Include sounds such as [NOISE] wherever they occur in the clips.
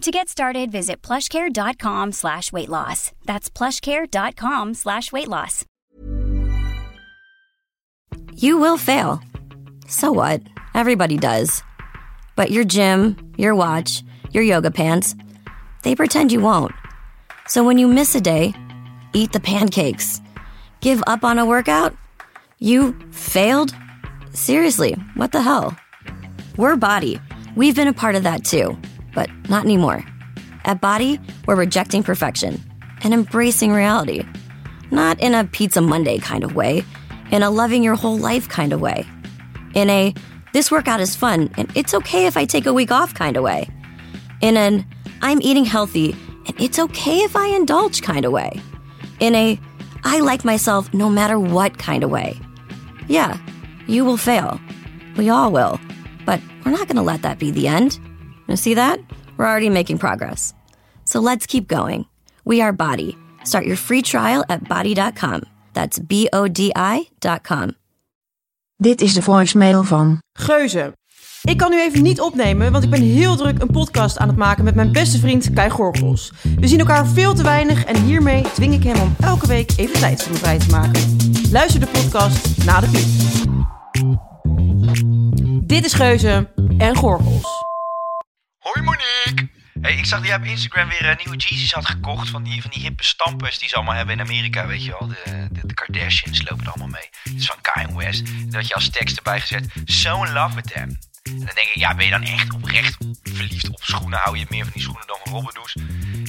To get started, visit plushcare.com slash weight loss. That's plushcare.com slash weight loss. You will fail. So what? Everybody does. But your gym, your watch, your yoga pants, they pretend you won't. So when you miss a day, eat the pancakes. Give up on a workout? You failed? Seriously, what the hell? We're Body. We've been a part of that too, but not anymore. At Body, we're rejecting perfection and embracing reality. Not in a Pizza Monday kind of way, in a loving your whole life kind of way. In a this workout is fun and it's okay if I take a week off kind of way. In an I'm eating healthy and it's okay if I indulge kind of way. In a I like myself no matter what kind of way. Yeah, you will fail. We all will. But we're not going to let that be the end. You see that? We're already making progress. So let's keep going. We are Body. Start your free trial at body.com. That's B O D I.com. Dit is de voicemail van Geuze. Ik kan nu even niet opnemen, want ik ben heel druk een podcast aan het maken met mijn beste vriend Kai Gorgels. We zien elkaar veel te weinig en hiermee dwing ik hem om elke week even tijd voor me vrij te maken. Luister de podcast na de piep. Dit is Geuze en Gorgels. Hoi Monique! Hey, ik zag dat jij op Instagram weer eh, nieuwe Jeezys had gekocht. Van die, van die hippe stampers die ze allemaal hebben in Amerika, weet je wel. De, de, de Kardashians lopen er allemaal mee. Het is van Kanye West. En dat je als tekst erbij gezet, so in love with them. En dan denk ik, ja, ben je dan echt oprecht verliefd op schoenen? Hou je meer van die schoenen dan van Robbedoes?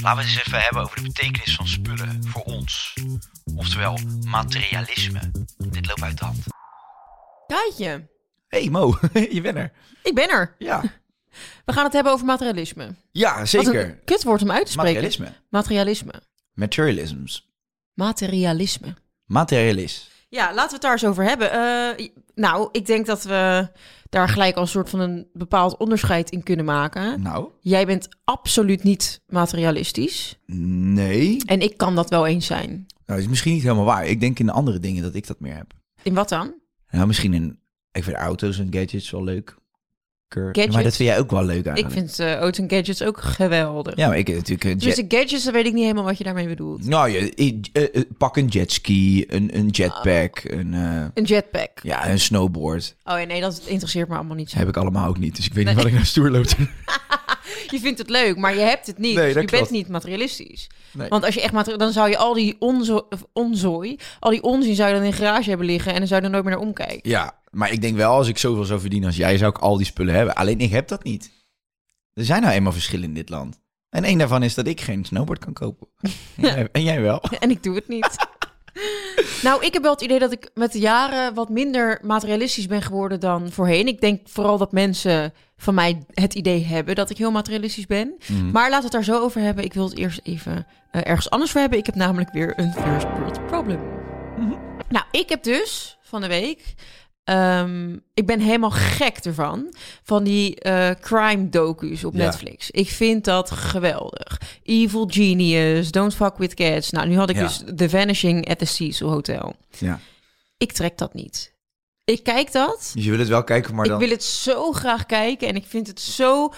Laten we het eens even hebben over de betekenis van spullen voor ons. Oftewel, materialisme. Dit loopt uit de hand. Kaatje, Hey Mo, [LAUGHS] je bent er. ik ben er. Ja, We gaan het hebben over materialisme. ja Wat zeker. een kutwoord om uit te spreken. Materialisme. Materialisme. Materialisms. Materialisme. Materialist. Ja, laten we het daar eens over hebben. Eh, nou, ik denk dat we daar gelijk al een soort van een bepaald onderscheid in kunnen maken. Nou, Jij bent absoluut niet materialistisch. nee. En ik kan dat wel eens zijn. Nou, dat is misschien niet helemaal waar. Ik denk in de andere dingen dat ik dat meer heb. In wat dan? Nou, misschien in... Ik vind auto's en gadgets wel leuk. Gadgets? Maar dat vind jij ook wel leuk Ik eigenlijk. vind eh auto's en gadgets ook geweldig. Ja, maar ik heb natuurlijk een Dus gadgets, dan weet ik niet helemaal wat je daarmee bedoelt. Nou, je, ik- eh, eh, pak een jetski, een, een jetpack, Oh. een, eh, Een jetpack. ja, een snowboard. Oh ja, nee, dat interesseert me allemaal niet zo. Heb ik allemaal ook niet, dus ik weet niet wat ik naar stoer loop. [LAUGHS] Je vindt het leuk, maar je hebt het niet. Nee, Dus je bent niet materialistisch. Nee. Want als je echt materi- dan zou je al die onzo onzooi, al die onzin zou je dan in een garage hebben liggen en dan zou je er nooit meer naar omkijken. Ja, maar ik denk wel, als ik zoveel zou verdienen als jij, zou ik al die spullen hebben. Alleen ik heb dat niet. Er zijn nou eenmaal verschillen in dit land. En één daarvan is dat ik geen snowboard kan kopen. [LAUGHS] En jij, en jij wel. En ik doe het niet. [LAUGHS] nou, ik heb wel het idee dat ik met de jaren wat minder materialistisch ben geworden dan voorheen. Ik denk vooral dat mensen van mij het idee hebben dat ik heel materialistisch ben. Maar laten we het daar zo over hebben. Ik wil het eerst even eh, ergens anders voor hebben. Ik heb namelijk weer een first world problem. Nou, ik heb dus van de week. Ehm, ik ben helemaal gek ervan. Van die eh, crime docu's op Ja. Netflix. Ik vind dat geweldig. Evil Genius, Don't Fuck With Cats. Nou, nu had ik Ja. dus The Vanishing at the Cecil Hotel. Ja. Ik trek dat niet. Ik kijk dat. Je wil het wel kijken, maar dan... Ik wil het zo graag kijken. En ik vind het zo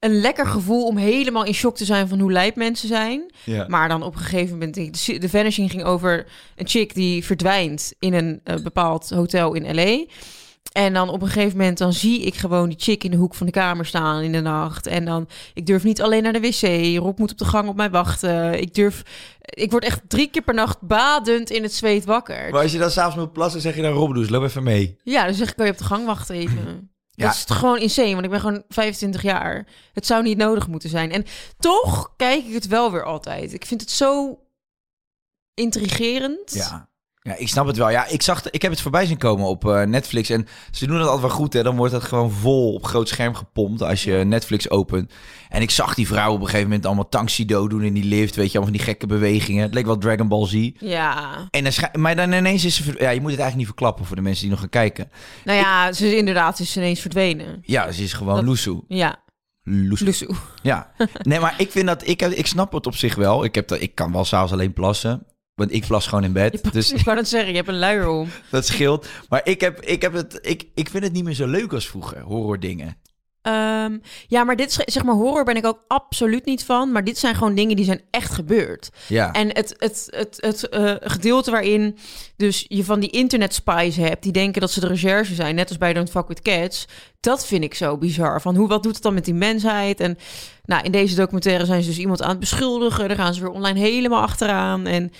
een lekker gevoel om helemaal in shock te zijn van hoe lijp mensen zijn. Ja. Maar dan op een gegeven moment, de The Vanishing ging over een chick die verdwijnt in een eh, bepaald hotel in LA. En dan op een gegeven moment dan zie ik gewoon die chick in de hoek van de kamer staan in de nacht. En dan, ik durf niet alleen naar de wc. Rob moet op de gang op mij wachten. Ik durf, ik word echt drie keer per nacht badend in het zweet wakker. Maar als je dan s'avonds moet plassen, zeg je dan Rob, loop even mee. Ja, dan zeg ik, kan je op de gang wachten even. Ja. Dat is gewoon insane, want ik ben gewoon 25 jaar. Het zou niet nodig moeten zijn. En toch kijk ik het wel weer altijd. Ik vind het zo intrigerend. Ja. Ja, ik snap het wel. Ja, ik, zag, ik heb het voorbij zien komen op eh, Netflix. En ze doen het altijd wel goed, hè. Dan wordt het gewoon vol op groot scherm gepompt als je Netflix opent. En ik zag die vrouw op een gegeven moment allemaal Tanksido doen in die lift. Weet je, allemaal van die gekke bewegingen. Het leek wel Dragon Ball Z. Ja. En dan maar dan ineens is ze... Ja, je moet het eigenlijk niet verklappen voor de mensen die nog gaan kijken. Nou ja, ze is inderdaad ze is ineens verdwenen. Ja, ze is gewoon Dat-. Ja. Lusu. Ja. Nee, maar ik vind dat... Ik, heb, ik snap het op zich wel. Ik, heb dat, ik kan wel s'avonds alleen plassen. Want ik plas gewoon in bed. Dus Ik wou dat zeggen, je hebt een luier om. [LAUGHS] dat scheelt. Maar ik, heb, ik, heb het, ik, ik vind het niet meer zo leuk als vroeger, horror dingen. Ehm, ja, maar dit zeg maar, horror ben ik ook absoluut niet van. Maar dit zijn gewoon dingen die zijn echt gebeurd. Ja. En het, het, het, het eh, gedeelte waarin dus je van die internet spies hebt... die denken dat ze de recherche zijn, net als bij Don't Fuck With Cats... dat vind ik zo bizar. Van hoe, wat doet het dan met die mensheid? En nou, in deze documentaire zijn ze dus iemand aan het beschuldigen. Daar gaan ze weer online helemaal achteraan. En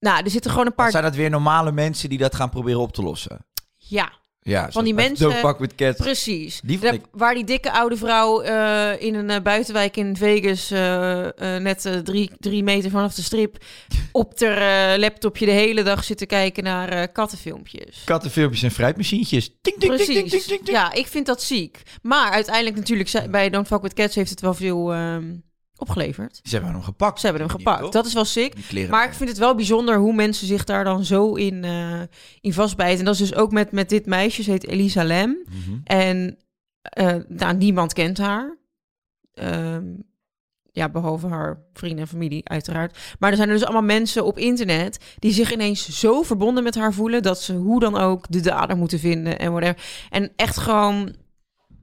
nou, er zitten gewoon een paar... Zijn dat weer normale mensen die dat gaan proberen op te lossen? Ja, Ja, Van die mensen- Don't fuck with cats. Precies. Die vond Daar- ik- Waar die dikke oude vrouw eh, in een eh, buitenwijk in Vegas, eh, net drie, drie meter vanaf de strip, [LAUGHS] op haar laptopje de hele dag zitten kijken naar kattenfilmpjes. Kattenfilmpjes en fruitmachientjes. Ding, ding, ding, ding, Precies. ding. Ja, ik vind dat ziek. Maar uiteindelijk natuurlijk, bij Don't Fuck With Cats heeft het wel veel ehm, opgeleverd. Ze hebben hem gepakt. Ze hebben hem gepakt. Dat is wel sick. Maar ik vind het wel bijzonder hoe mensen zich daar dan zo in, eh, in vastbijten. En dat is dus ook met, met dit meisje, ze heet Elisa Lam. Mhm. En nou, niemand kent haar. Ehm, ja, behalve haar vrienden en familie, uiteraard. Maar er zijn er dus allemaal mensen op internet die zich ineens zo verbonden met haar voelen dat ze hoe dan ook de dader moeten vinden en whatever. En echt gewoon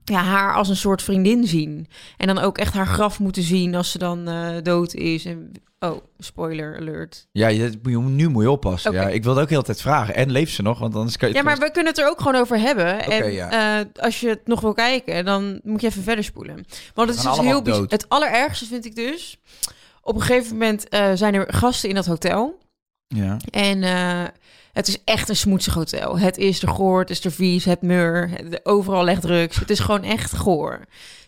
ja, haar als een soort vriendin zien. En dan ook echt haar graf moeten zien als ze dan eh, dood is. En, oh, spoiler alert. Ja, je, nu moet je oppassen. Ja, ik wilde ook heel tijd vragen. En leeft ze nog? Want anders kan je Ja, maar we kunnen het er ook gewoon over hebben. En ja. eh, als je het nog wil kijken, dan moet je even verder spoelen. Want het is dus heel dood. Het allerergste vind ik dus. Op een gegeven moment eh, zijn er gasten in dat hotel. Ja. En het is echt een smoetsig hotel. Het is er goor, het is er vies, het het- overal ligt drugs. Het is gewoon echt goor.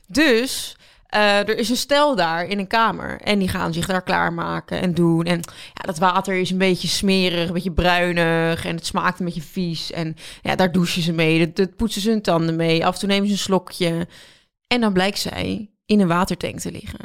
Dus eh, er is een stel daar in een kamer. En die gaan zich daar klaarmaken en doen. En ja, dat water is een beetje smerig, een beetje bruinig. En het smaakt een beetje vies. En ja, daar douchen ze mee. Dat poetsen ze hun tanden mee. Af en toe nemen ze een slokje. En dan blijkt zij in een watertank te liggen.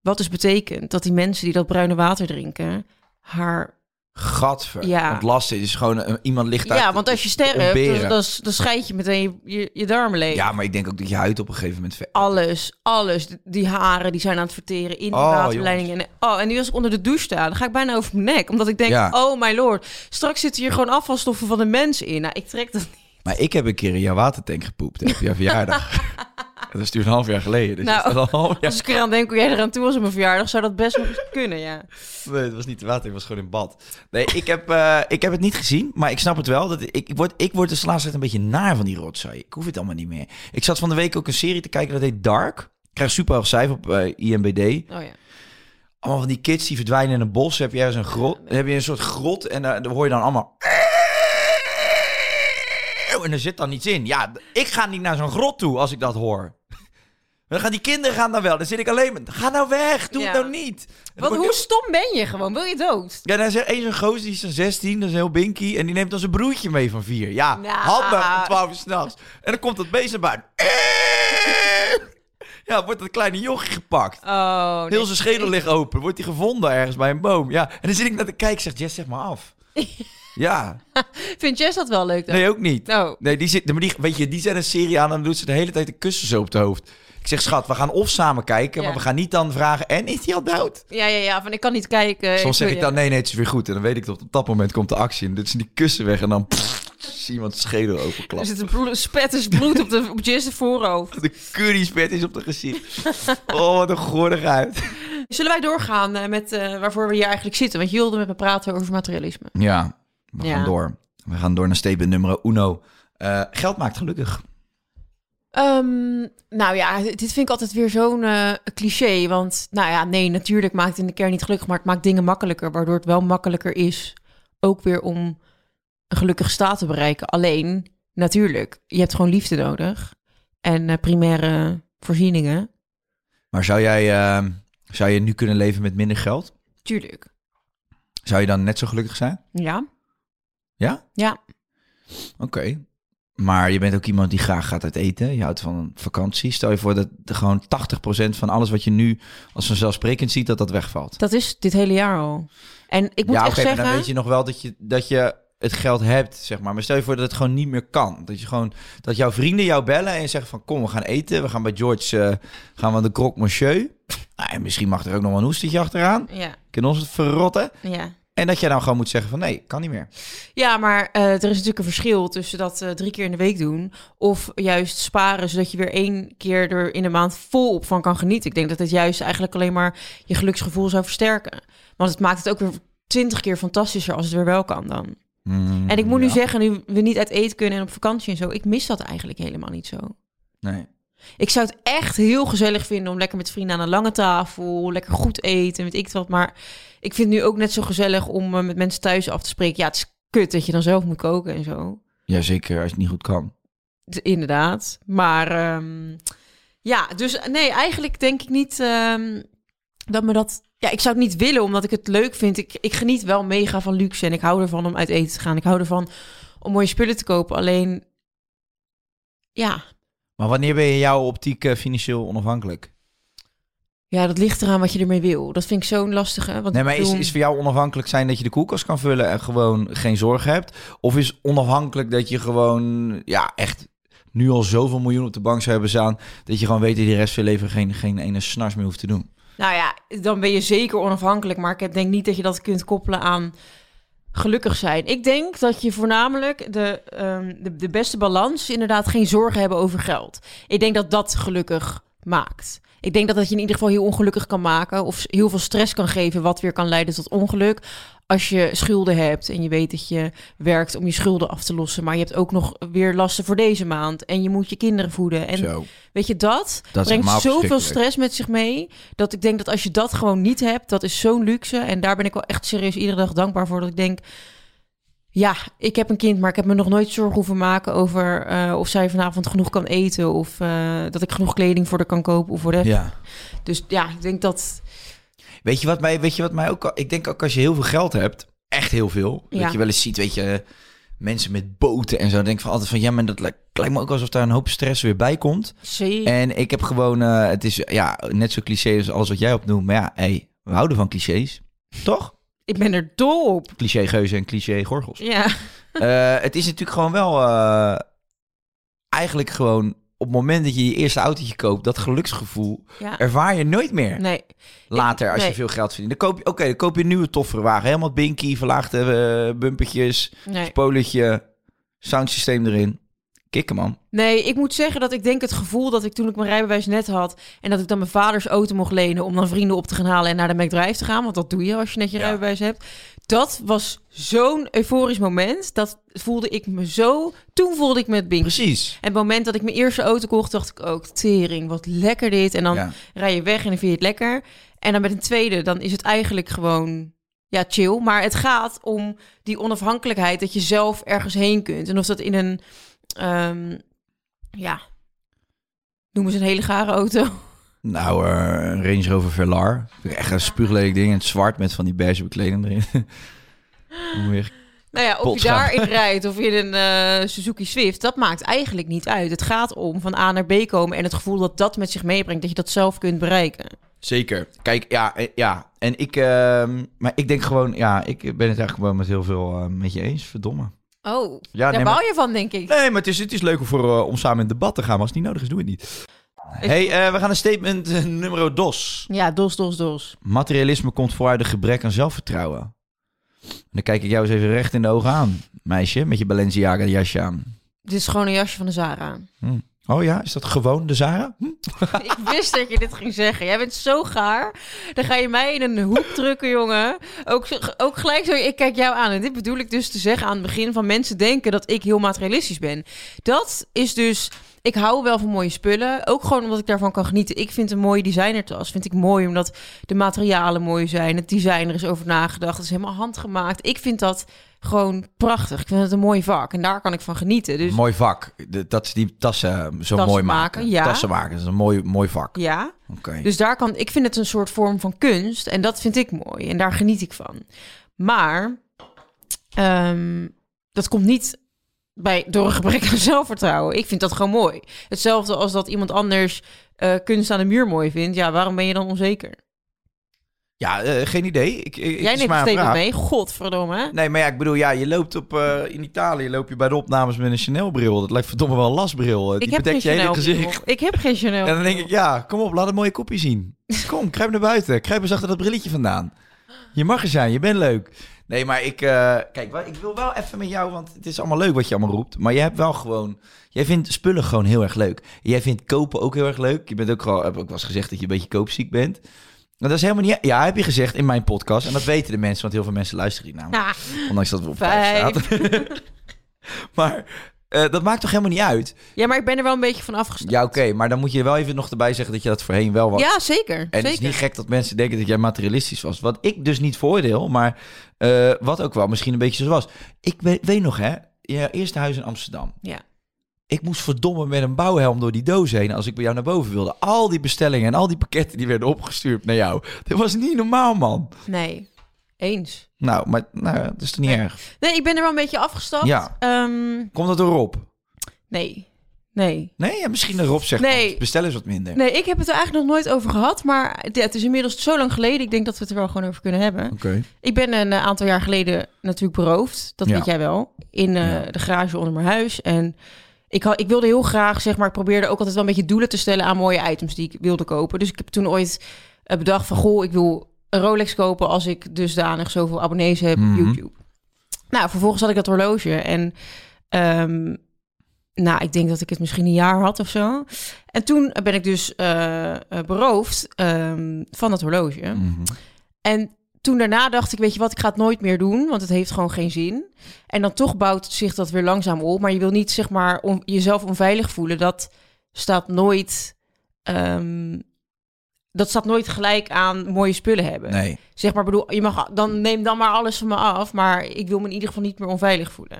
Wat dus betekent dat die mensen die dat bruine water drinken... haar Gadver. Ja. Ontlasten. Het is gewoon eh, iemand ligt daar. ja, want als je te sterft, dan, dan, dan scheid je meteen je, je, je darmen leeg. Ja, maar ik denk ook dat je huid op een gegeven moment... Alles, alles. Die haren die zijn aan het verteren in die Oh. En, oh, en nu als ik onder de douche sta, dan ga ik bijna over mijn nek. Omdat ik denk, Ja. oh my lord, straks zitten hier gewoon afvalstoffen van de mensen in. Nou, ik trek dat niet. Maar ik heb een keer in jouw watertank gepoept hè, op jouw verjaardag. [LAUGHS] dat is natuurlijk een half jaar geleden. Dus Nou, al een half jaar... Als ik eraan denk hoe jij eraan toe was op mijn verjaardag, zou dat best nog eens kunnen, ja. Nee, het was niet de water, het was gewoon in bad. Nee, ik heb, eh, ik heb het niet gezien, maar ik snap het wel. Dat ik, ik, word, ik word dus de laatste tijd een beetje naar van die rotzooi. Ik hoef het allemaal niet meer. Ik zat van de week ook een serie te kijken, dat heet Dark. Ik krijg super hoog cijfer op eh, IMBD. Oh ja. Allemaal van die kids die verdwijnen in een bos. Heb je ergens een grot, dan heb je een soort grot en daar, daar hoor je dan allemaal... En er zit dan niets in. Ja, ik ga niet naar zo'n grot toe als ik dat hoor. Dan gaan die kinderen gaan dan wel. Dan zit ik alleen met... Ga nou weg, doe het nou niet. Want hoe stom ben je gewoon? Wil je dood? ja, dan is er één zo'n gozer, die is dan 16, dat is heel binky. En die neemt dan zijn broertje mee van 4. Ja, Nou. handig om 12 uur s'nachts. En dan komt dat beest. [LAUGHS] Ja, wordt dat kleine jochie gepakt. Oh, Heel zijn schedel ligt open. Wordt hij gevonden ergens bij een boom. Ja, en dan zit ik naar te kijken. Zegt Jess, zeg maar af. [LAUGHS] Ja, Vind Jess dat wel leuk dan? nee, ook niet. Oh. Nee, die zit, maar die, weet je, die zet een serie aan en dan doet ze de hele tijd de kussen zo op het hoofd. Zeg, schat, we gaan of samen kijken, Ja. maar we gaan niet dan vragen, en is hij al dood? Ja, ja, ja, van ik kan niet kijken. Soms zeg ik dan, nee, nee, het is weer goed. En dan weet ik dat op dat moment komt de actie. En dan ze die kussen weg en dan zie iemand schedel Er openklappen. zit een spetters bloed op, de, op Jess' voorhoofd. [LAUGHS] De curryspet is op de gezicht. Oh, wat een goordigheid. Zullen wij doorgaan eh, met eh, waarvoor we hier eigenlijk zitten? Want je wilde met me praten over materialisme. Ja, we Ja. gaan door. We gaan door naar statement nummer uno. Eh, geld maakt gelukkig. Ehm, nou ja, dit vind ik altijd weer zo'n eh, cliché. Want nou ja, nee, natuurlijk maakt het in de kern niet gelukkig, maar het maakt dingen makkelijker. Waardoor het wel makkelijker is, ook weer om een gelukkige staat te bereiken. Alleen, natuurlijk, je hebt gewoon liefde nodig. En eh, primaire voorzieningen. Maar zou jij, eh, zou je nu kunnen leven met minder geld? Tuurlijk. Zou je dan net zo gelukkig zijn? Ja. Ja? Ja. Oké. Maar je bent ook iemand die graag gaat uit eten. Je houdt van een vakantie. Stel je voor dat de gewoon 80% van alles wat je nu als vanzelfsprekend ziet, dat dat wegvalt. Dat is dit hele jaar al. En ik moet ja, echt zeggen... dan weet je nog wel dat je, dat je het geld hebt, zeg maar. Maar stel je voor dat het gewoon niet meer kan. Dat je gewoon, dat jouw vrienden jou bellen en zeggen van, kom, we gaan eten. We gaan bij George, eh, gaan we aan de croque monsieur. Nou, en misschien mag er ook nog wel een hoestetje achteraan. Ja, Kunnen ons het verrotten. ja. En dat je dan gewoon moet zeggen van, nee, kan niet meer. Ja, maar eh, er is natuurlijk een verschil tussen dat eh, drie keer in de week doen... of juist sparen, zodat je weer één keer er in de maand volop van kan genieten. Ik denk dat het juist eigenlijk alleen maar je geluksgevoel zou versterken. Want het maakt het ook weer twintig keer fantastischer als het weer wel kan dan. Mm, En ik moet nu zeggen, nu we niet uit eten kunnen en op vakantie en zo... ik mis dat eigenlijk helemaal niet zo. Nee. Ik zou het echt heel gezellig vinden om lekker met vrienden aan een lange tafel, lekker goed eten, weet ik wat. Maar ik vind het nu ook net zo gezellig om eh, met mensen thuis af te spreken. Ja, het is kut dat je dan zelf moet koken en zo. Jazeker, als je het niet goed kan. Inderdaad. Maar ehm, ja, dus nee, eigenlijk denk ik niet ehm, dat me dat. Ja, ik zou het niet willen omdat ik het leuk vind. Ik, ik geniet wel mega van luxe en ik hou ervan om uit eten te gaan. Ik hou ervan om mooie spullen te kopen. Alleen, ja, Maar wanneer ben je jouw optiek eh, financieel onafhankelijk? Ja, dat ligt eraan wat je ermee wil. Dat vind ik zo'n lastige. Want Nee, maar is, is voor jou onafhankelijk zijn dat je de koelkast kan vullen en gewoon geen zorgen hebt? Of is onafhankelijk dat je gewoon, ja, echt nu al zoveel miljoen op de bank zou hebben staan, dat je gewoon weet dat je de rest van je leven geen, geen ene snars meer hoeft te doen? Nou ja, dan ben je zeker onafhankelijk. Maar ik denk niet dat je dat kunt koppelen aan gelukkig zijn. Ik denk dat je voornamelijk de, ehm, de, de beste balans... inderdaad geen zorgen hebben over geld. Ik denk dat dat gelukkig maakt. Ik denk dat dat je in ieder geval heel ongelukkig kan maken... of heel veel stress kan geven... wat weer kan leiden tot ongeluk. Als je schulden hebt en je weet dat je werkt om je schulden af te lossen... maar je hebt ook nog weer lasten voor deze maand... en je moet je kinderen voeden. En Zo. Weet je, dat, Dat brengt zoveel stress met zich mee. Dat ik denk dat als je dat gewoon niet hebt, dat is zo'n luxe. En daar ben ik wel echt serieus iedere dag dankbaar voor. Dat ik denk, ja, ik heb een kind, maar ik heb me nog nooit zorgen hoeven maken over eh, of zij vanavond genoeg kan eten. Of eh, dat ik genoeg kleding voor haar kan kopen. Of whatever. Ja. Dus ja, ik denk dat. Weet je wat mij, weet je wat mij ook, al- ik denk ook als je heel veel geld hebt, echt heel veel, Ja. dat je wel eens ziet, weet je, mensen met boten en zo, dan denk ik van altijd van, ja, maar dat lijkt, lijkt me ook alsof daar een hoop stress weer bij komt. Zee. En ik heb gewoon, eh, het is ja, net zo cliché als alles wat jij opnoemt. Maar ja, hey, we houden van clichés. Toch? Ik ben er dol op. Cliché geuzen en cliché gorgels. Ja. Eh, het is natuurlijk gewoon wel eh, eigenlijk gewoon op het moment dat je je eerste autootje koopt, dat geluksgevoel ja. ervaar je nooit meer. Nee. Later, als nee. je veel geld verdient. Dan koop je, oké, dan koop je een nieuwe toffere wagen. Helemaal binky, verlaagde eh, bumpertjes, Nee. spoilertje, soundsysteem erin. Kikken, man. Nee, ik moet zeggen dat ik denk het gevoel dat ik toen ik mijn rijbewijs net had... en dat ik dan mijn vaders auto mocht lenen om dan vrienden op te gaan halen... en naar de McDrive te gaan, want dat doe je als je net je Ja. rijbewijs hebt. Dat was zo'n euforisch moment. Dat voelde ik me zo... Toen voelde ik me het bing. Precies. En het moment dat ik mijn eerste auto kocht, dacht ik ook... tering, wat lekker dit. En dan Ja. rij je weg en dan vind je het lekker. En dan met een tweede, dan is het eigenlijk gewoon... Ja, chill. Maar het gaat om die onafhankelijkheid... dat je zelf ergens heen kunt. En of dat in een... ehm, ja, noem eens een hele gare auto. [LAUGHS] Nou, eh, een Range Rover Velar. Echt een spuuglelijk ding in het zwart met van die beige bekleding erin. [LAUGHS] Nou ja, of je daarin rijdt of in een eh, Suzuki Swift, dat maakt eigenlijk niet uit. Het gaat om van A naar B komen en het gevoel dat dat met zich meebrengt, dat je dat zelf kunt bereiken. Zeker. Kijk, ja, eh, ja. En ik, ehm, maar ik denk gewoon, ja, ik ben het eigenlijk gewoon met heel veel met je eens. Verdomme. Oh, Ja, daar nee, bouw maar- je van, denk ik. Nee, maar het is, het is leuk om, voor, eh, om samen in debat te gaan. Maar als het niet nodig is, doe het niet. hey, eh, we gaan een statement eh, nummer dos. Ja, dos, dos, dos. Materialisme komt vooruit een gebrek aan zelfvertrouwen. En dan kijk ik jou eens even recht in de ogen aan, meisje, met je Balenciaga jasje aan. Dit is gewoon een jasje van de Zara. Hm. Oh ja, is dat gewoon de Zara? Hm? [LAUGHS] Ik wist dat je dit ging zeggen. Jij bent zo gaar. Dan ga je mij in een hoek drukken, jongen. Ook, ook gelijk zo, ik kijk jou aan. En dit bedoel ik dus te zeggen aan het begin van mensen denken dat ik heel materialistisch ben. Dat is dus... Ik hou wel van mooie spullen. Ook gewoon omdat ik daarvan kan genieten. Ik vind een mooie designertas. Vind ik mooi omdat de materialen mooi zijn. Het design er is over nagedacht. Het is helemaal handgemaakt. Ik vind dat gewoon prachtig. Ik vind het een mooi vak. En daar kan ik van genieten. Dus Mooi vak. Dat ze die tassen zo Tassen mooi maken. maken, ja. Tassen maken, dat is een mooi, mooi vak. ja, Oké. Dus daar kan ik vind het een soort vorm van kunst en dat vind ik mooi en daar geniet ik van. Maar ehm, dat komt niet bij door een gebrek aan zelfvertrouwen. Ik vind dat gewoon mooi. Hetzelfde als dat iemand anders eh, kunst aan de muur mooi vindt. Ja, waarom ben je dan onzeker? Ja, eh, geen idee. Ik, ik, Jij neemt het statement vraag. mee. Godverdomme. hè? Nee, maar ja, ik bedoel, ja, je loopt op, eh, in Italië loop je bij de opnames met een Chanel-bril. Dat lijkt verdomme wel een lasbril. Die Ik heb bedekt geen je hele Chanel. gezicht. Ik heb geen Chanel. En dan denk ik, ja, kom op, laat een mooie kopje zien. [LAUGHS] Kom, kruip naar buiten. Kruip eens achter dat brilletje vandaan. Je mag er zijn, je bent leuk. Nee, maar ik, eh, kijk, ik wil wel even met jou, want het is allemaal leuk wat je allemaal roept. Maar je hebt wel gewoon, jij vindt spullen gewoon heel erg leuk. Jij vindt kopen ook heel erg leuk. Je bent ook gewoon, heb ik wel eens gezegd dat je een beetje koopziek bent. Maar dat is helemaal niet, ja, heb je gezegd in mijn podcast. En dat weten de mensen, want heel veel mensen luisteren die namelijk. Ondanks dat we op vijf vijf. staan. [LAUGHS] maar eh, dat maakt toch helemaal niet uit? Ja, maar ik ben er wel een beetje van afgestapt. Ja, oké, maar dan moet je wel even nog erbij zeggen dat je dat voorheen wel was. Ja, zeker. En zeker. het is niet gek dat mensen denken dat jij materialistisch was. Wat ik dus niet voordeel, maar eh, wat ook wel misschien een beetje zo was. Ik weet, weet nog, hè, je eerste huis in Amsterdam. Ja. Ik moest verdomme met een bouwhelm door die doos heen als ik bij jou naar boven wilde. Al die bestellingen en al die pakketten die werden opgestuurd naar jou. Dat was niet normaal, man. Nee, eens. Nou, maar nou, dat is toch niet Nee. erg. Nee, ik ben er wel een beetje afgestapt. Ja. Ehm, Komt dat door Rob? nee, nee. Nee, ja, misschien dat Rob zegt, Nee. bestel eens wat minder. Nee, ik heb het er eigenlijk nog nooit over gehad. Maar het- ja, het is inmiddels zo lang geleden. Ik denk dat we het er wel gewoon over kunnen hebben. Oké. Ik ben een eh, aantal jaar geleden natuurlijk beroofd. Dat Ja. weet jij wel. In eh, Ja. de garage onder mijn huis. En ik, had, ik wilde heel graag, zeg maar, ik probeerde ook altijd wel een beetje doelen te stellen aan mooie items die ik wilde kopen. Dus ik heb toen ooit eh, bedacht van, goh, ik wil een Rolex kopen als ik dusdanig zoveel abonnees heb Mhm. op YouTube. Nou, vervolgens had ik dat horloge en ehm, nou, ik denk dat ik het misschien een jaar had of zo. En toen ben ik dus eh, eh, beroofd ehm, van dat horloge. Mhm. En toen daarna dacht ik, weet je wat, ik ga het nooit meer doen, want het heeft gewoon geen zin. En dan toch bouwt zich dat weer langzaam op. Maar je wil niet, zeg maar, on- jezelf onveilig voelen. Dat staat nooit, ehm, dat staat nooit gelijk aan mooie spullen hebben. Nee. Zeg maar, bedoel, je mag dan neem dan maar alles van me af, maar ik wil me in ieder geval niet meer onveilig voelen.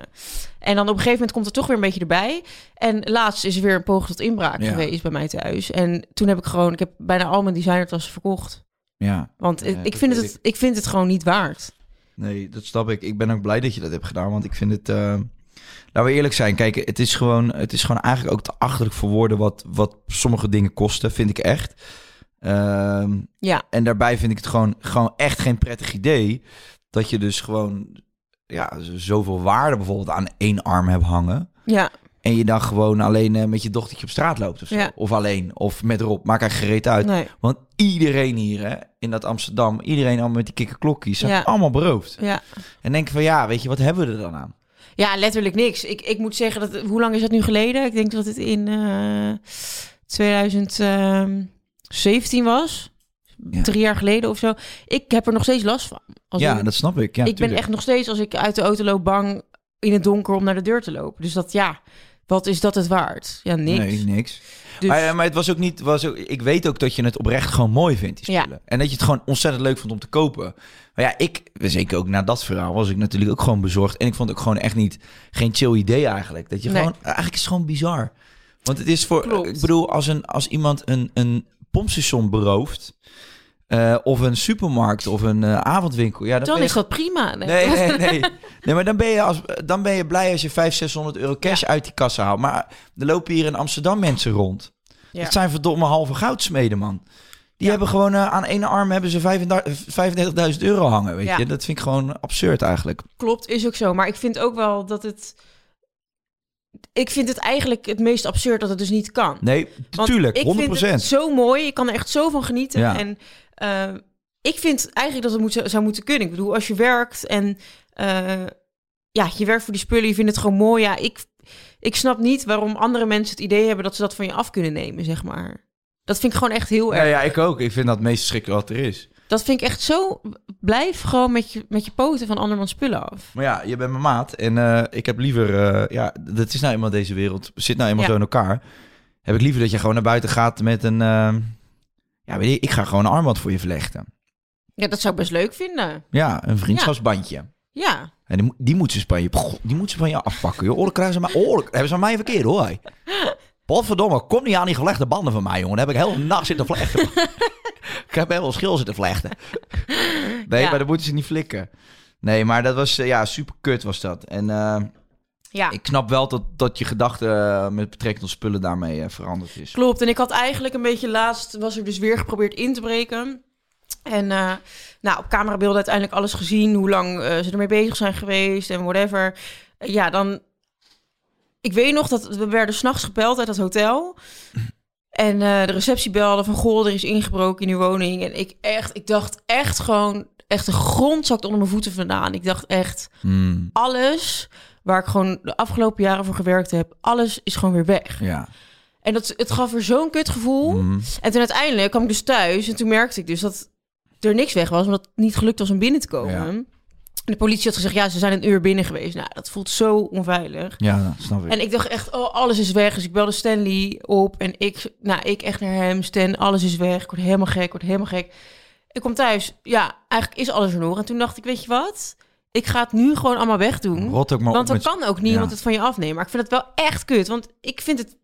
En dan op een gegeven moment komt er toch weer een beetje erbij. En laatst is er weer een poging tot inbraak Ja. geweest bij mij thuis. En toen heb ik gewoon, ik heb bijna al mijn designertassen verkocht. Ja. Want Ja, ik, vind het, ik vind het gewoon niet waard. Nee, dat snap ik. Ik ben ook blij dat je dat hebt gedaan, want ik vind het... eh, Laten we eerlijk zijn. Kijk, het is gewoon, het is gewoon eigenlijk ook te achterlijk voor woorden wat, wat sommige dingen kosten, vind ik echt. Ehm, Ja, en daarbij vind ik het gewoon, gewoon echt geen prettig idee dat je dus gewoon ja, zoveel waarde bijvoorbeeld aan één arm hebt hangen. ja, En je dan gewoon alleen eh, met je dochtertje op straat loopt of zo. Ja. Of alleen, of met Rob. Maakt eigenlijk gereed uit. nee, Want iedereen hier hè, in dat Amsterdam, iedereen allemaal met die kikkerklokjes, zijn Ja. allemaal beroofd. ja. En denk van ja, weet je, wat hebben we er dan aan? Ja, letterlijk niks. Ik, ik moet zeggen, dat, hoe lang is dat nu geleden? Ik denk dat het in eh 2017 was. Ja. Drie jaar geleden of zo. Ik heb er nog steeds last van. Als ja, ik, dat snap ik. Ja, ik ben echt nog steeds, als ik uit de auto loop, bang in het donker om naar de deur te lopen. Dus dat, ja, wat is dat het waard? Ja, niks. Nee, niks. Dus, Maar, eh, maar het was ook niet. Was ook, ik weet ook dat je het oprecht gewoon mooi vindt, die Ja. spullen. En dat je het gewoon ontzettend leuk vond om te kopen. Maar ja, ik, zeker ook na dat verhaal, was ik natuurlijk ook gewoon bezorgd. En ik vond het ook gewoon echt niet geen chill idee eigenlijk. Dat je Nee. gewoon. Eigenlijk is het gewoon bizar. Want het is voor. Klopt. Ik bedoel, als, een, als iemand een, een pompstation berooft. eh, of een supermarkt of een eh, avondwinkel. Ja, dan, dan ben je is dat prima. Nee. Nee, nee, nee. [LAUGHS] Nee, maar dan ben je, als, dan ben je blij als je 500, 600 euro cash uit die kassa haalt. Maar er lopen hier in Amsterdam mensen rond. Ja. Dat zijn verdomme halve goudsmeden, man. Die Ja. hebben gewoon eh, aan één arm hebben ze 35 35.000 euro hangen, weet Ja. je. Dat vind ik gewoon absurd eigenlijk. Klopt, is ook zo. Maar ik vind ook wel dat het... Ik vind het eigenlijk het meest absurd dat het dus niet kan. Nee, Want tuurlijk, ik 100 vind het zo mooi. Ik kan er echt zo van genieten. Ja. En eh, ik vind eigenlijk dat het moet, zou moeten kunnen. Ik bedoel, als je werkt en eh, ja, je werkt voor die spullen, je vindt het gewoon mooi. Ja, ik, ik snap niet waarom andere mensen het idee hebben dat ze dat van je af kunnen nemen, zeg maar. Dat vind ik gewoon echt heel erg. Ja, ja, ik ook. Ik vind dat het meest schrikkelijk wat er is. Dat vind ik echt zo. Blijf gewoon met je, met je poten van andermans spullen af. Maar ja, je bent mijn maat. En eh, ik heb liever... eh, ja, dat is nou eenmaal deze wereld. Zit nou eenmaal Ja. zo in elkaar. Heb ik liever dat je gewoon naar buiten gaat met een... eh, ja, weet je, ik ga gewoon een armband voor je vlechten. Ja, dat zou ik best leuk vinden. Ja, een vriendschapsbandje. Ja. En die, moet- die moeten ze van je, die moeten ze van je afpakken. Joh. Oorlijk krijgen ze maar, oorlijk, hebben ze aan mij verkeerd hoor. [LAUGHS] Potverdomme, kom niet aan die gevlechte banden van mij, jongen. Daar heb ik heel nacht zitten vlechten. [LAUGHS] ik heb veel schil zitten vlechten. Nee, Ja. maar dan moeten ze niet flikken. Nee, maar dat was, eh, ja, super kut was dat. En eh, Ja. ik snap wel dat, dat je gedachte eh, met betrekking tot spullen daarmee veranderd is. Klopt. En ik had eigenlijk een beetje laatst, was er dus weer geprobeerd in te breken. En nou, op camerabeelden uiteindelijk alles gezien, hoe lang ze ermee bezig zijn geweest en whatever. Ja, dan. Ik weet nog dat we werden s'nachts gebeld uit dat hotel. En eh, de receptie belde van, goh, er is ingebroken in uw woning. En ik echt, ik dacht echt gewoon, echt de grond zakt onder mijn voeten vandaan. Ik dacht echt, Hmm, alles waar ik gewoon de afgelopen jaren voor gewerkt heb, alles is gewoon weer weg. ja. En dat, het gaf er zo'n kutgevoel. Hmm. En toen uiteindelijk kwam ik dus thuis en toen merkte ik dus dat er niks weg was, omdat het niet gelukt was om binnen te komen. Ja. De politie had gezegd, ja, ze zijn een uur binnen geweest. Nou, dat voelt zo onveilig. Ja, dat snap ik. En ik dacht echt, oh, alles is weg. Dus ik belde Stanley op en ik, nou, ik echt naar hem. Stan, alles is weg. Ik word helemaal gek, ik word helemaal gek. Ik kom thuis, ja, eigenlijk is alles er nog. En toen dacht ik, weet je wat? Ik ga het nu gewoon allemaal wegdoen. Rot ook maar Want dan met- kan ook niemand Ja. het van je afnemen. Maar ik vind het wel echt kut, want ik vind het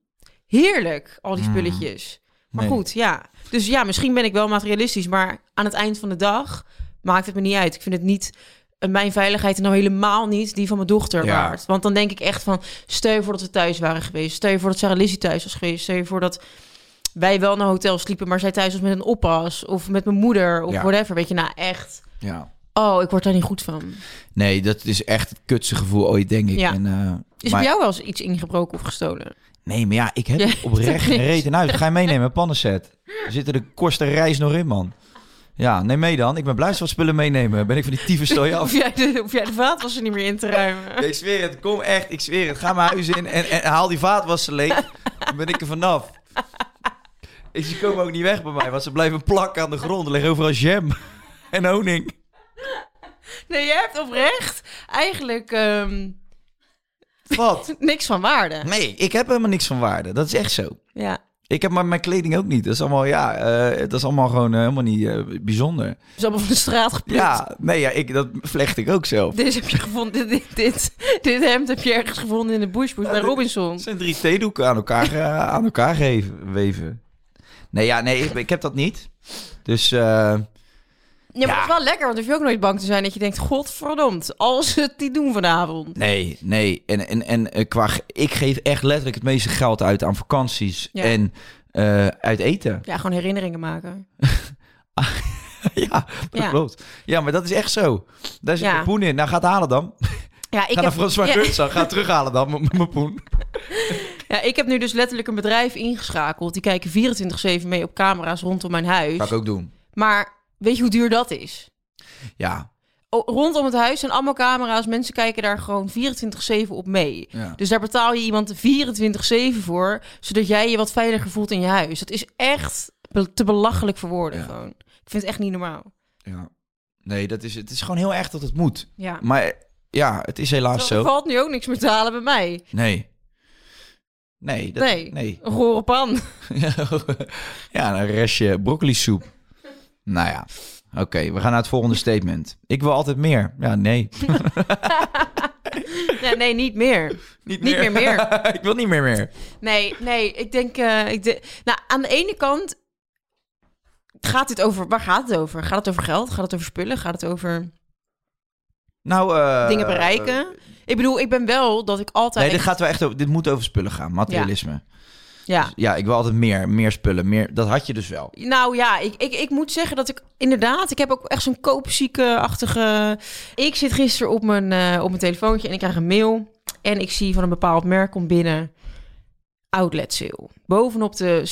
heerlijk, al die Mm. spulletjes. Maar Nee. goed, ja. Dus ja, misschien ben ik wel materialistisch, maar aan het eind van de dag maakt het me niet uit. Ik vind het niet mijn veiligheid en nou helemaal niet die van mijn dochter Ja. waard. Want dan denk ik echt van, stel je voor dat we thuis waren geweest. Stel je voor dat Sarah Lizzie thuis was geweest. Stel je voor dat wij wel naar hotel sliepen, maar zij thuis was met een oppas. Of met mijn moeder, of Ja. whatever. Weet je, nou echt... Ja. Oh, ik word daar niet goed van. Nee, dat is echt het kutste gevoel ooit, denk ik. Ja. En, eh, Is maar- bij jou wel eens iets ingebroken of gestolen? Nee, maar ja, ik heb oprecht geen reet in huis. Ga je meenemen, een pannenset. Er zitten de kosten reis nog in, man. Ja, neem mee dan. Ik ben blij wat spullen meenemen. Ben ik van die tyfus stooi [LAUGHS] af. Of jij de, jij de vaatwasser niet meer in te ruimen? Ik zweer het, kom echt, ik zweer het. Ga mijn huis in en, en haal die vaatwasser leeg. Dan ben ik er vanaf. Ze komen ook niet weg bij mij, want ze blijven plakken aan de grond. Er liggen overal jam [LAUGHS] en honing. Nee, jij hebt oprecht eigenlijk ehm, Wat? [LAUGHS] niks van waarde. Nee, ik heb helemaal niks van waarde. Dat is echt zo. Ja. Ik heb maar mijn kleding ook niet. Dat is allemaal, ja, eh, dat is allemaal gewoon eh, helemaal niet eh, bijzonder. Het is allemaal van de straat geplukt. Ja, nee, ja, ik, dat vlecht ik ook zelf. Dit heb je gevonden. [LAUGHS] Dit, dit, dit, hemd heb je ergens gevonden in de bushbush bij Robinson. Het zijn drie theedoeken aan elkaar, aan elkaar geven, weven. Nee, ja, nee, ik, ik heb dat niet. Dus Ja, maar Ja. het is wel lekker, want dan hoef je ook nooit bang te zijn dat je denkt, godverdomd, als ze het niet doen vanavond. nee, nee. En, en, en eh, qua, ik geef echt letterlijk het meeste geld uit aan vakanties Ja. en eh, uit eten. Ja, gewoon herinneringen maken. [LAUGHS] ja, dat Ja. klopt. Ja, maar dat is echt zo. Daar zit mijn poen in. Nou, ga het halen dan. Ja, ik ga naar ja, Geurtsen. Ga terughalen dan met mijn poen. [LAUGHS] ja, ik heb nu dus letterlijk een bedrijf ingeschakeld. Die kijken 24-7 mee op camera's rondom mijn huis. Ga ik ook doen. Maar weet je hoe duur dat is? Ja, O- rondom het huis zijn allemaal camera's. Mensen kijken daar gewoon 24-7 op mee. ja. Dus daar betaal je iemand 24-7 voor, zodat jij je wat veiliger voelt in je huis. Dat is echt te belachelijk voor woorden Ja. gewoon. Ik vind het echt niet normaal. ja. Nee, dat is, het is gewoon heel erg dat het moet. Ja. Maar ja, het is helaas Er zo. valt nu ook niks meer te halen bij mij. Nee. Nee. Dat, Nee. nee. Een gore pan. [LAUGHS] ja, een restje broccoli soep. Nou ja. Oké, we gaan naar het volgende statement. Ik wil altijd meer. Ja, nee. [LAUGHS] Nee, nee, niet meer. [LAUGHS] Niet meer meer. [LAUGHS] ik wil niet meer meer. Nee, nee, ik denk... eh, ik de... Nou, aan de ene kant gaat dit over... Waar gaat het over? Gaat het over geld? Gaat het over spullen? Gaat het over Nou, eh, dingen bereiken? Ik bedoel, ik ben wel dat ik altijd... Nee, dit gaat wel echt over. Dit moet over spullen gaan. Materialisme. Ja. Ja, ik wil altijd meer, meer spullen. Meer, dat had je dus wel. Nou ja, ik, ik, ik moet zeggen dat ik inderdaad, ik heb ook echt zo'n koopzieke-achtige. Ik zit gisteren op mijn, eh, op mijn telefoontje en ik krijg een mail. En ik zie van een bepaald merk komt binnen. Outlet sale. Bovenop de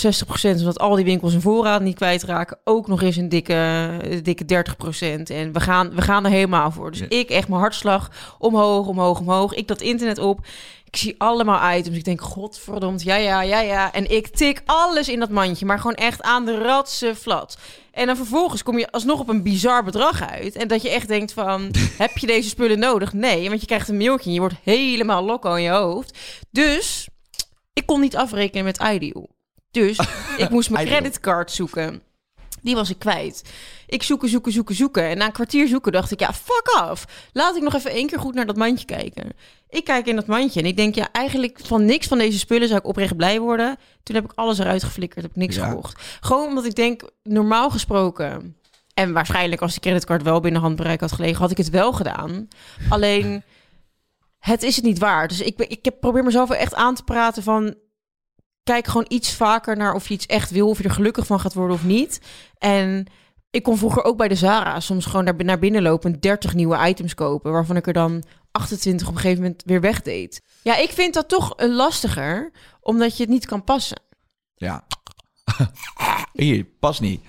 60%, omdat al die winkels hun voorraad niet kwijtraken, ook nog eens een dikke, dikke 30%. En we gaan, we gaan er helemaal voor. Dus Ja. ik echt mijn hartslag omhoog, omhoog, omhoog. Ik dat internet op. Ik zie allemaal items. Ik denk, godverdomd, ja, ja, ja, ja. En ik tik alles in dat mandje, maar gewoon echt aan de ratse flat. En dan vervolgens kom je alsnog op een bizar bedrag uit. En dat je echt denkt van, [LAUGHS] heb je deze spullen nodig? Nee, want je krijgt een mailtje en je wordt helemaal loco in je hoofd. Dus ik kon niet afrekenen met Ideal. Dus [LAUGHS] ik moest mijn creditcard zoeken. Die was ik kwijt. Ik zoeken, zoeken, zoeken, zoeken. En na een kwartier zoeken dacht ik, ja, fuck off. Laat ik nog even één keer goed naar dat mandje kijken. Ik kijk in dat mandje en ik denk, ja, eigenlijk van niks van deze spullen zou ik oprecht blij worden. Toen heb ik alles eruit geflikkerd, heb ik niks Ja. gekocht. Gewoon omdat ik denk, normaal gesproken... En waarschijnlijk als die creditcard wel binnen handbereik had gelegen, had ik het wel gedaan. Alleen, het is het niet waard. Dus ik, ik heb, probeer mezelf echt aan te praten van... Kijk gewoon iets vaker naar of je iets echt wil, of je er gelukkig van gaat worden of niet. En ik kon vroeger ook bij de Zara soms gewoon naar, binnen lopen en 30 nieuwe items kopen, waarvan ik er dan 28 op een gegeven moment weer wegdeed. Ja, ik vind dat toch lastiger, omdat je het niet kan passen. Ja. [LAUGHS] Hier, pas niet.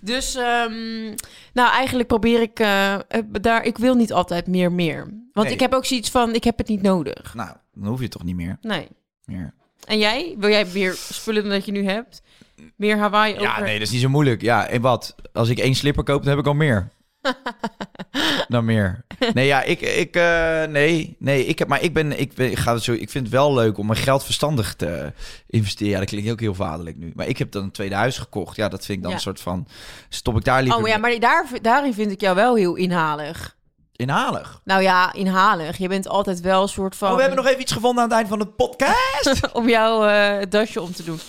Dus, ehm, nou, eigenlijk probeer ik eh, eh, daar. Ik wil niet altijd meer, meer. Want Nee. ik heb ook zoiets van: ik heb het niet nodig. Nou, dan hoef je toch niet meer. Nee. meer. En jij? Wil jij meer spullen dan dat je nu hebt? Meer Hawaii over? Ja, nee, dat is niet zo moeilijk. Ja, en wat? Als ik één slipper koop, dan heb ik al meer. [LAUGHS] dan meer. Nee, ja, ik, ik, eh, nee, nee, ik heb, maar ik ben, ik, ben, ik ga het zo, ik vind het wel leuk om mijn geld verstandig te investeren. Ja, dat klinkt ook heel vaderlijk nu. Maar ik heb dan een tweede huis gekocht. Ja, dat vind ik dan Ja. een soort van, stop ik daar liever Oh ja, mee- maar daar, daarin vind ik jou wel heel inhalig. inhalig. Nou ja, inhalig. Je bent altijd wel een soort van... Oh, we hebben nog even iets gevonden aan het eind van de podcast. [LAUGHS] om jouw eh, het dasje om te doen.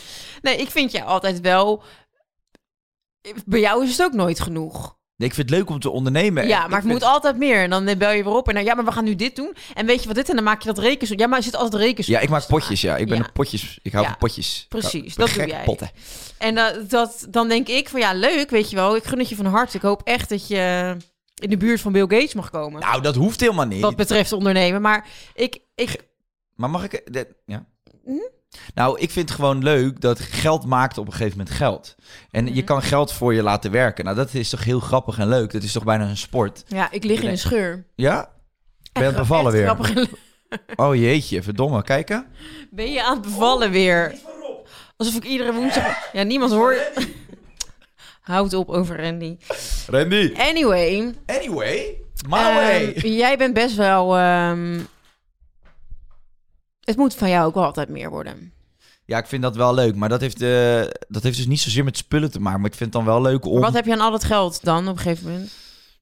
Nee, ik vind jou altijd wel... Bij jou is het ook nooit genoeg. Ik vind het leuk om te ondernemen. Ja, Ik maar het vind- moet altijd meer. En dan bel je weer op en dan... Ja, maar we gaan nu dit doen. En weet je wat dit? En dan maak je dat rekens. Ja, maar er zit altijd rekens. Ja, ik maak potjes, ja. Ik ben Ja. een potjes. Ik hou Ja, van potjes. precies, Ik dat [LAUGHS] doe jij. potten. En dat, dat, dan denk ik van ja, leuk, weet je wel. Ik gun het je van harte. Ik hoop echt dat je in de buurt van Bill Gates mag komen. Nou, dat hoeft helemaal niet. wat betreft ondernemen. Maar ik, ik, Maar mag ik... eh, dit- ja. Hm? Nou, ik vind het gewoon leuk dat geld maakt op een gegeven moment geld. En Mhm. je kan geld voor je laten werken. Nou, dat is toch heel grappig en leuk. Dat is toch bijna een sport. ja, ik lig in een scheur. Ja? Ben je aan het Echt bevallen weer? en. [LAUGHS] Oh jeetje, verdomme. Kijken. Ben je aan het bevallen weer? Alsof ik iedere woensdag... Ja, niemand hoort... [LAUGHS] Houd op over Randy. Randy. Anyway. Anyway. My ehm, way. jij bent best wel... ehm, het moet van jou ook wel altijd meer worden. Ja, ik vind dat wel leuk. Maar dat heeft, eh, dat heeft dus niet zozeer met spullen te maken. Maar ik vind het dan wel leuk om... Maar wat heb je aan al dat geld dan op een gegeven moment?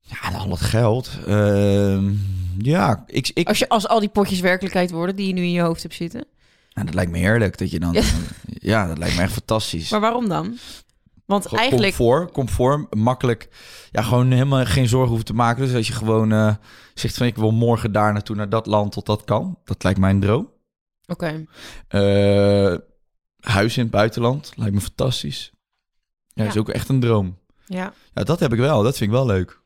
Ja, al dat geld. Ehm, ja, ik... ik Als, je, als al die potjes werkelijkheid worden die je nu in je hoofd hebt zitten. nou, dat lijkt me heerlijk dat je dan... Ja. Ja, dat lijkt me echt fantastisch. Maar waarom dan? Want Gewoon eigenlijk... Comfort, comfort, makkelijk. Ja, gewoon helemaal geen zorgen hoeven te maken. Dus als je gewoon eh, zegt van ik wil morgen daar naartoe, naar dat land, tot dat kan. Dat lijkt mij een droom. Oké. Eh, huis in het buitenland, lijkt me fantastisch. Ja, Ja. is ook echt een droom. Ja. Ja, dat heb ik wel. Dat vind ik wel leuk.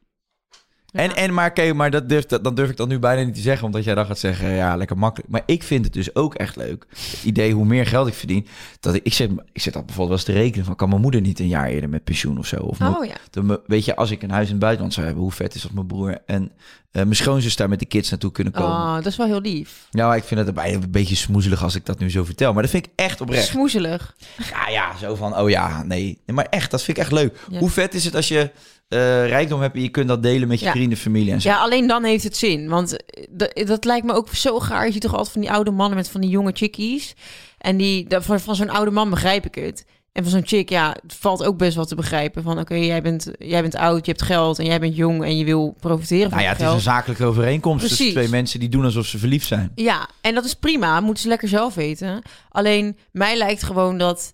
Ja. En, en maar, kijk, maar dat durf, dat, dan durf ik dan nu bijna niet te zeggen, omdat jij dan gaat zeggen, ja, lekker makkelijk. Maar ik vind het dus ook echt leuk. Het idee hoe meer geld ik verdien, dat ik, ik zit, ik zit al bijvoorbeeld wel eens te rekenen van, kan mijn moeder niet een jaar eerder met pensioen of zo? Of Oh ja. dan weet je, als ik een huis in het buitenland zou hebben, hoe vet is dat mijn broer en eh, mijn schoonzus daar met de kids naartoe kunnen komen? Oh, dat is wel heel lief. Nou, ik vind het bijna een beetje smoezelig als ik dat nu zo vertel, maar dat vind ik echt oprecht. Smoezelig. Ja, ja, zo van, oh ja, nee. Nee, Maar echt, dat vind ik echt leuk. Ja. Hoe vet is het als je eh, rijkdom hebt en je kunt dat delen met je Ja. vrienden, familie en zo? Ja, alleen dan heeft het zin. Want eh, dat, dat lijkt me ook zo gaar. Je ziet toch altijd van die oude mannen met van die jonge chickies. En die, dat- van, van zo'n oude man begrijp ik het. En van zo'n chick, ja, het valt ook best wel te begrijpen. Van oké, jij, bent, jij bent oud, je hebt geld en jij bent jong en je wil profiteren van Nou ja, je het is geld. een zakelijke overeenkomst tussen twee mensen die doen alsof ze verliefd zijn. Ja, en dat is prima. Moeten ze lekker zelf weten. Alleen, mij lijkt gewoon dat...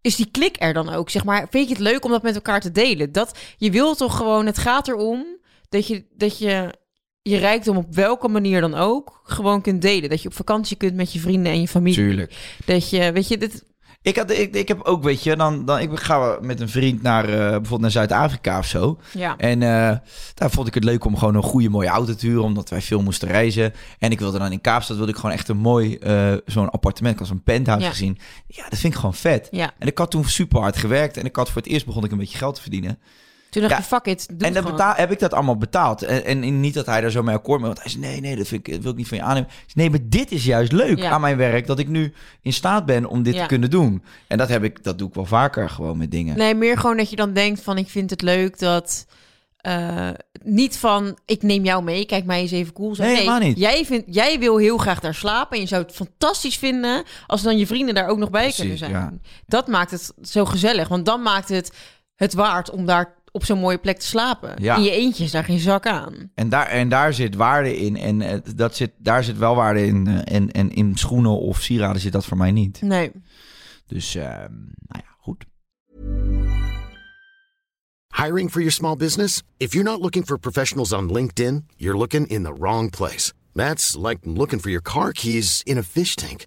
Is die klik er dan ook? Zeg maar, vind je het leuk om dat met elkaar te delen? Dat, je wil toch gewoon... Het gaat erom dat je, dat je je rijkdom op welke manier dan ook... gewoon kunt delen. Dat je op vakantie kunt met je vrienden en je familie. Tuurlijk. Dat je, weet je... Dit, Ik, had, ik, ik heb ook, weet je, dan, dan ik ga met een vriend naar eh, bijvoorbeeld naar Zuid-Afrika of zo. Ja. En eh, daar vond ik het leuk om gewoon een goede mooie auto te huren, omdat wij veel moesten reizen. En ik wilde dan in Kaapstad wilde ik gewoon echt een mooi eh, zo'n appartement, had zo'n penthouse Ja. gezien. Ja, dat vind ik gewoon vet. Ja. En ik had toen super hard gewerkt en ik had voor het eerst begon ik een beetje geld te verdienen. Toen dacht je, fuck it, doe en dan betaal, heb ik dat allemaal betaald. En, en niet dat hij daar zo mee akkoord mee, want hij zei nee, nee, dat vind ik, dat wil ik niet van je aannemen. Nee, maar dit is juist leuk aan mijn werk, dat ik nu in staat ben om dit te kunnen doen. En dat heb ik, dat doe ik wel vaker gewoon met dingen. Nee, meer gewoon dat je dan denkt van, ik vind het leuk dat... eh, niet van, ik neem jou mee, kijk mij eens even cool zijn. Nee, helemaal niet. Jij, vindt, jij wil heel graag daar slapen en je zou het fantastisch vinden als dan je vrienden daar ook nog bij kunnen zijn. ja. Dat maakt het zo gezellig, want dan maakt het het waard om daar op zo'n mooie plek te slapen. Ja. In je eentje is daar geen zak aan. En daar, en daar zit waarde in. En eh, dat zit, daar zit wel waarde in. eh, en, en in schoenen of sieraden zit dat voor mij niet. Nee. Dus, eh, nou ja, goed. Hiring for your small business? If you're not looking for professionals on LinkedIn, you're looking in the wrong place. That's like looking for your car keys in a fish tank.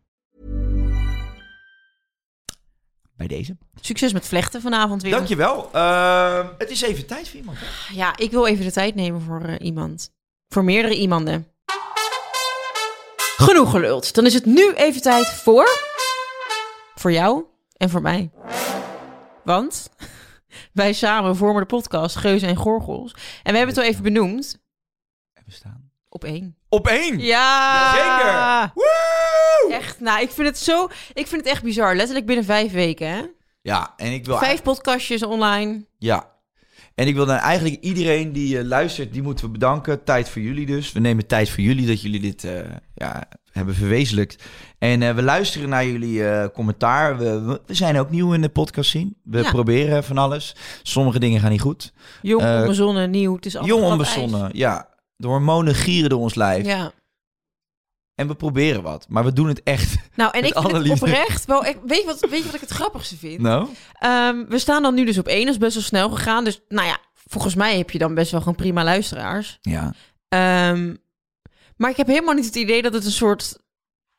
Bij deze. Succes met vlechten vanavond weer. Dankjewel. Uh, het is even tijd voor iemand. hè? Ja, ik wil even de tijd nemen voor eh, iemand. Voor meerdere iemanden. Genoeg geluld. Dan is het nu even tijd voor... Voor jou en voor mij. Want [LAUGHS] wij samen vormen de podcast Geuzen en Gorgels. En we hebben het al even benoemd. Even staan. Op één. Op één. Ja! Zeker. Woe! Echt, nou, ik vind het zo... Ik vind het echt bizar. Letterlijk binnen vijf weken, hè? Ja, en ik wil... Vijf podcastjes online. Ja. En ik wil dan eigenlijk iedereen die eh, luistert, die moeten we bedanken. Tijd voor jullie dus. We nemen tijd voor jullie dat jullie dit eh, ja, hebben verwezenlijkt. En eh, we luisteren naar jullie eh, commentaar. We, we- zijn ook nieuw in de podcast zien. We Ja. proberen van alles. Sommige dingen gaan niet goed. Jong, onbezonnen, nieuw. Het is allemaal Jong onbezonnen, ja. De hormonen gieren door ons lijf. Ja. En we proberen wat. Maar we doen het echt. Nou, en ik vind het oprecht wel... echt- weet, je wat, weet je wat ik het grappigste vind? Nou? Ehm, we staan dan nu dus op één. Dat is best wel snel gegaan. Dus nou ja, volgens mij heb je dan best wel gewoon prima luisteraars. Ja. Ehm, maar ik heb helemaal niet het idee dat het een soort...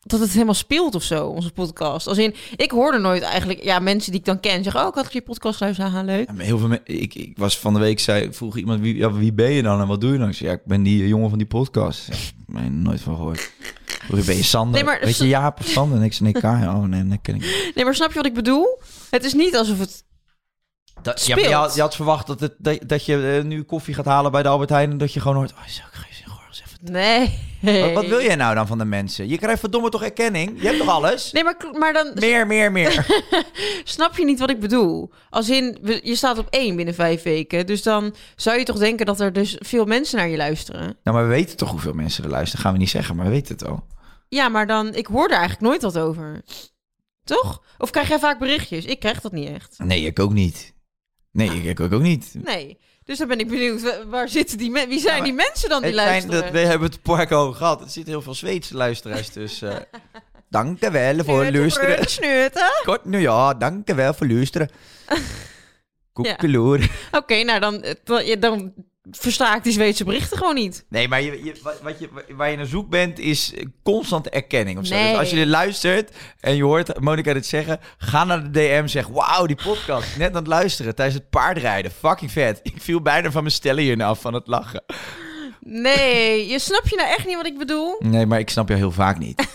Dat het helemaal speelt of zo, onze podcast. Als in, ik hoorde nooit eigenlijk... Ja, mensen die ik dan ken zeggen... Oh, ik had je podcast luisteren. Haha, leuk. Ja, maar heel veel me- ik, ik was van de week, zei, vroeg iemand, wie, ja, wie ben je dan en wat doe je dan? Ik zei, ja, ik ben die eh, jongen van die podcast. Zeg, nee, nooit van gehoord. Wie ben je Sander? Nee, maar- Weet je Jaap of Sander? En ik zei, nee, Kai. Oh, nee, dat ken ik. Nee, maar snap je wat ik bedoel? Het is niet alsof het... Dat, ja, maar je, Speelt. had, je had verwacht dat, het, dat, dat je eh, nu koffie gaat halen bij de Albert Heijn en dat je gewoon hoort, oh, zo, ik Nee. Wat, wat wil jij nou dan van de mensen? Je krijgt verdomme toch erkenning? Je hebt toch alles? Nee, maar, maar dan Meer, meer, meer. [LAUGHS] snap je niet wat ik bedoel. Als in, je staat op één binnen vijf weken. Dus dan zou je toch denken dat er dus veel mensen naar je luisteren. nou, maar we weten toch hoeveel mensen er luisteren? Gaan we niet zeggen, maar we weten het al. Ja, maar dan, ik hoor er eigenlijk nooit wat over. Toch? Of krijg jij vaak berichtjes? Ik krijg dat niet echt. Nee, ik ook niet. Nee, ik, ik ook niet. Nee. Dus dan ben ik benieuwd, wa- waar zitten die mensen? Wie zijn Ja, die mensen dan die Het luisteren? dat we hebben het park al gehad. Er zitten heel veel Zweedse luisteraars tussen. [LAUGHS] dank je wel voor Sneuten, luisteren. sneuten. [LAUGHS] Kort, nou ja, dank je wel voor luisteren. [LAUGHS] Koekeloer. Oké, nou dan, eh, dan versta ik die Zweedse berichten gewoon niet. Nee, maar je, je, wat je, waar je naar zoek bent, is constante erkenning of zo. Nee. Dus als je dit luistert en je hoort Monica dit zeggen, ga naar de DM zeg, wauw, die podcast. Net aan het luisteren tijdens het paardrijden. Fucking vet. Ik viel bijna van mijn stellen hierna af van het lachen. Nee, je snap je nou echt niet wat ik bedoel? Nee, maar ik snap jou heel vaak niet.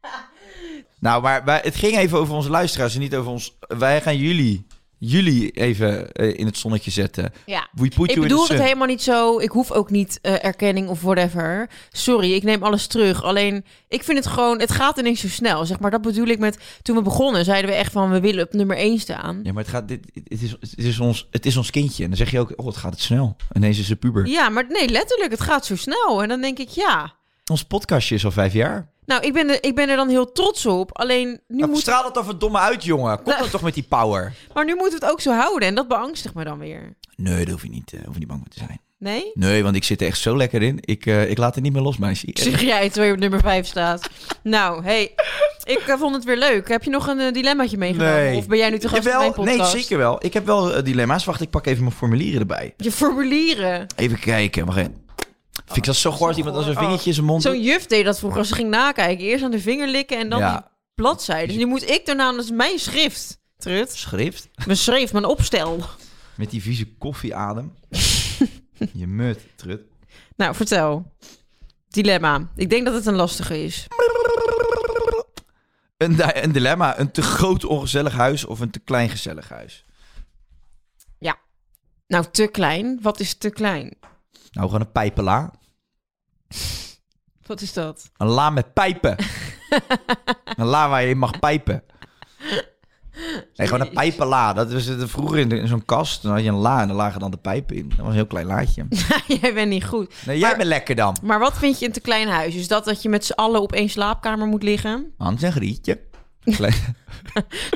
[LAUGHS] nou, maar wij, het ging even over onze luisteraars en niet over ons. Wij gaan jullie, jullie even eh, in het zonnetje zetten. Ja. We put Ik bedoel het helemaal niet zo. Ik hoef ook niet eh, erkenning of whatever. Sorry, ik neem alles terug. Alleen, ik vind het gewoon... Het gaat ineens zo snel. Zeg maar, dat bedoel ik met... Toen we begonnen, zeiden we echt van... We willen op nummer 1 staan. Ja, maar het, gaat, dit, het, is, het, is ons, het is ons kindje. En dan zeg je ook, oh, het gaat het snel. Ineens is ze puber. Ja, maar nee, letterlijk. Het gaat zo snel. En dan denk ik, ja... Ons podcastje is al vijf jaar. Nou, ik ben, er, ik ben er dan heel trots op. Alleen, nu Nou, moet, Straal het dan verdomme uit, jongen. Kom Nou. [LAUGHS] dan toch met die power. maar nu moeten we het ook zo houden. En dat beangstigt me dan weer. Nee, daar hoef je niet, eh, hoef je niet bang voor te zijn. Nee? Nee, want ik zit er echt zo lekker in. Ik, eh, ik laat het niet meer los, meisje. Zeg jij terwijl je op nummer 5 staat. Nou, hey, ik eh, vond het weer leuk. Heb je nog een dilemmaatje meegenomen? Nee. Of ben jij nu te gast mijn Jawel, podcast? nee, zeker wel. Ik heb wel dilemma's. Wacht, ik pak even mijn formulieren erbij. Je formulieren. Even kijken. Wacht even. Vind ik dat zo goor als iemand als een vingertje in zijn mond Zo'n juf deed dat vroeger. Ze ging nakijken. Eerst aan de vinger likken en dan Ja. die bladzijde. Dus nu moet ik daarna, dat is mijn schrift. Trut. Schrift. Mijn schrift, mijn opstel. Met die vieze koffieadem. [LAUGHS] Je mut, trut. Nou, vertel. Dilemma. Ik denk dat het een lastige is. Een, di- een dilemma. Een te groot ongezellig huis of een te klein gezellig huis? Nou, te klein. Wat is te klein? Nou, gewoon een pijpenla. Wat is dat? Een la met pijpen. [LAUGHS] een la waar je in mag pijpen. Nee, gewoon een pijpenla. Dat was het vroeger in, in zo'n kast. Dan had je een la en dan lagen dan de pijpen in. Dat was een heel klein laadje. [LAUGHS] jij bent niet goed. Nee, jij Maar- bent lekker dan. Maar wat vind je een te klein huis? Is dat dat je met z'n allen op één slaapkamer moet liggen? Hans en Grietje. [LAUGHS] Klein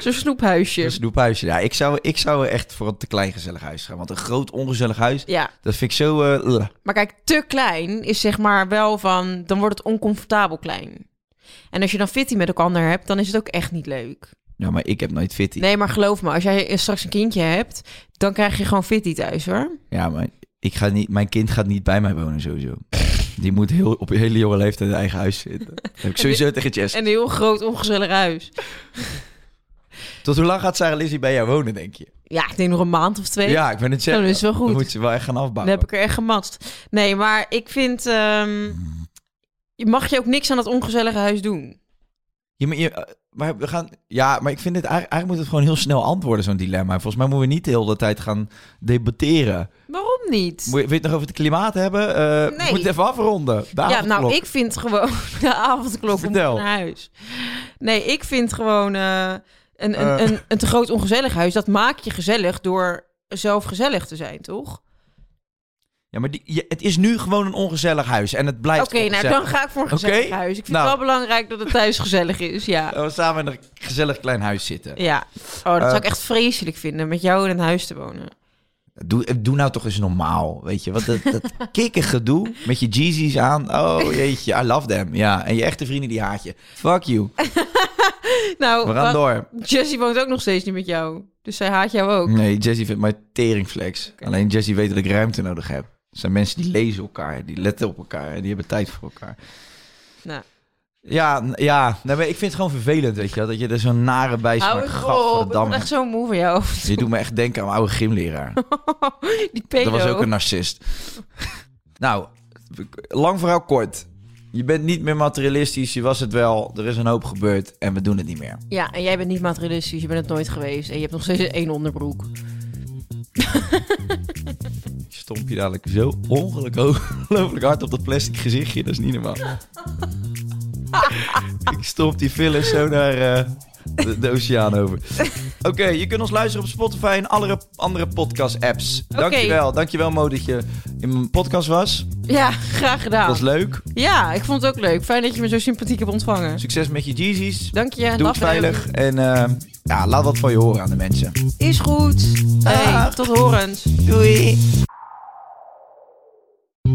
Zo'n snoephuisje. een snoephuisje. Ja, ik zou, ik zou echt voor een te klein gezellig huis gaan. Want een groot ongezellig huis, Ja, dat vind ik zo... eh, maar kijk, te klein is zeg maar wel van... Dan wordt het oncomfortabel klein. En als je dan fitty met elkaar hebt, dan is het ook echt niet leuk. Ja, maar ik heb nooit fitty. Nee, maar geloof me, als jij straks een kindje hebt... dan krijg je gewoon fitty thuis, hoor. Ja, maar ik ga niet, mijn kind gaat niet bij mij wonen sowieso. Die moet heel, op een hele jonge leeftijd in eigen huis zitten. [LAUGHS] Dat heb ik sowieso tegen Jess. En een heel groot, ongezellig huis. Tot hoe lang gaat Sarah Lizzie bij jou wonen, denk je? Ja, ik denk nog een maand of twee. Ja, ik ben het zeggen. dat is wel goed. Dan moet ze wel echt gaan Dan afbouwen. heb ik er echt gematst. Nee, maar ik vind... ehm, je mag je ook niks aan dat ongezellige huis doen. Je, eh, maar we gaan... Ja, maar ik vind het eigenlijk, eigenlijk moet het gewoon heel snel antwoorden, zo'n dilemma. Volgens mij moeten we niet de hele tijd gaan debatteren. Waarom niet? Moet je, wil je het nog over het klimaat hebben? Eh Nee. Moet het even afronden. De Ja, nou, ik vind gewoon [LAUGHS] de avondklok Vertel. naar huis. Nee, ik vind gewoon eh, een, Eh. een, een, een te groot ongezellig huis. Dat maak je gezellig door zelf gezellig te zijn, toch? Ja, maar die, je- het is nu gewoon een ongezellig huis. En het blijft Oké, nou dan ga ik voor een gezellig huis. Ik vind Nou. het wel belangrijk dat het thuis gezellig is, ja. [LAUGHS] Dat we samen in een gezellig klein huis zitten. Ja, oh, dat Eh. zou ik echt vreselijk vinden, met jou in een huis te wonen. Doe, doe nou toch eens normaal, weet je. Wat dat, dat [LAUGHS] kikkergedoe met je Jeezys aan. Oh jeetje, I love them. Ja, en je echte vrienden die haat je. Fuck you. [LAUGHS] Nou, We gaan wat- door. Jessie woont ook nog steeds niet met jou. Dus zij haat jou ook. Nee, Jessie vindt mij teringflex. Alleen Jessie weet dat ik ruimte nodig heb. Zijn mensen die lezen elkaar, die letten op elkaar en die hebben tijd voor elkaar. Nou, Ja, ja. Nee, maar ik vind het gewoon vervelend, weet je wel, Dat je er zo'n nare bij hou smaakt. op. Ik ben echt zo moe van jou. Je doet me echt denken aan mijn oude gymleraar. [LAUGHS] Die pedo. Dat was ook een narcist. nou, lang verhaal kort. Je bent niet meer materialistisch, je was het wel. Er is een hoop gebeurd en we doen het niet meer. Ja, en jij bent niet materialistisch. Je bent het nooit geweest. En je hebt nog steeds één onderbroek. [LAUGHS] Stomp je dadelijk zo ongelooflijk hard op dat plastic gezichtje. Dat is niet normaal. [LAUGHS] ik stomp die fillers zo naar eh, de, de oceaan over. Oké, je kunt ons luisteren op Spotify en alle andere podcast-apps. Dankjewel. Dankjewel Mo dat je in mijn podcast was. Ja, graag gedaan. Dat was leuk. Ja, ik vond het ook leuk. Fijn dat je me zo sympathiek hebt ontvangen. Succes met je Jeezys. Dank je. Doe het veilig. En eh, ja, laat wat van je horen aan de mensen. Is goed. Hey, tot horens. Doei.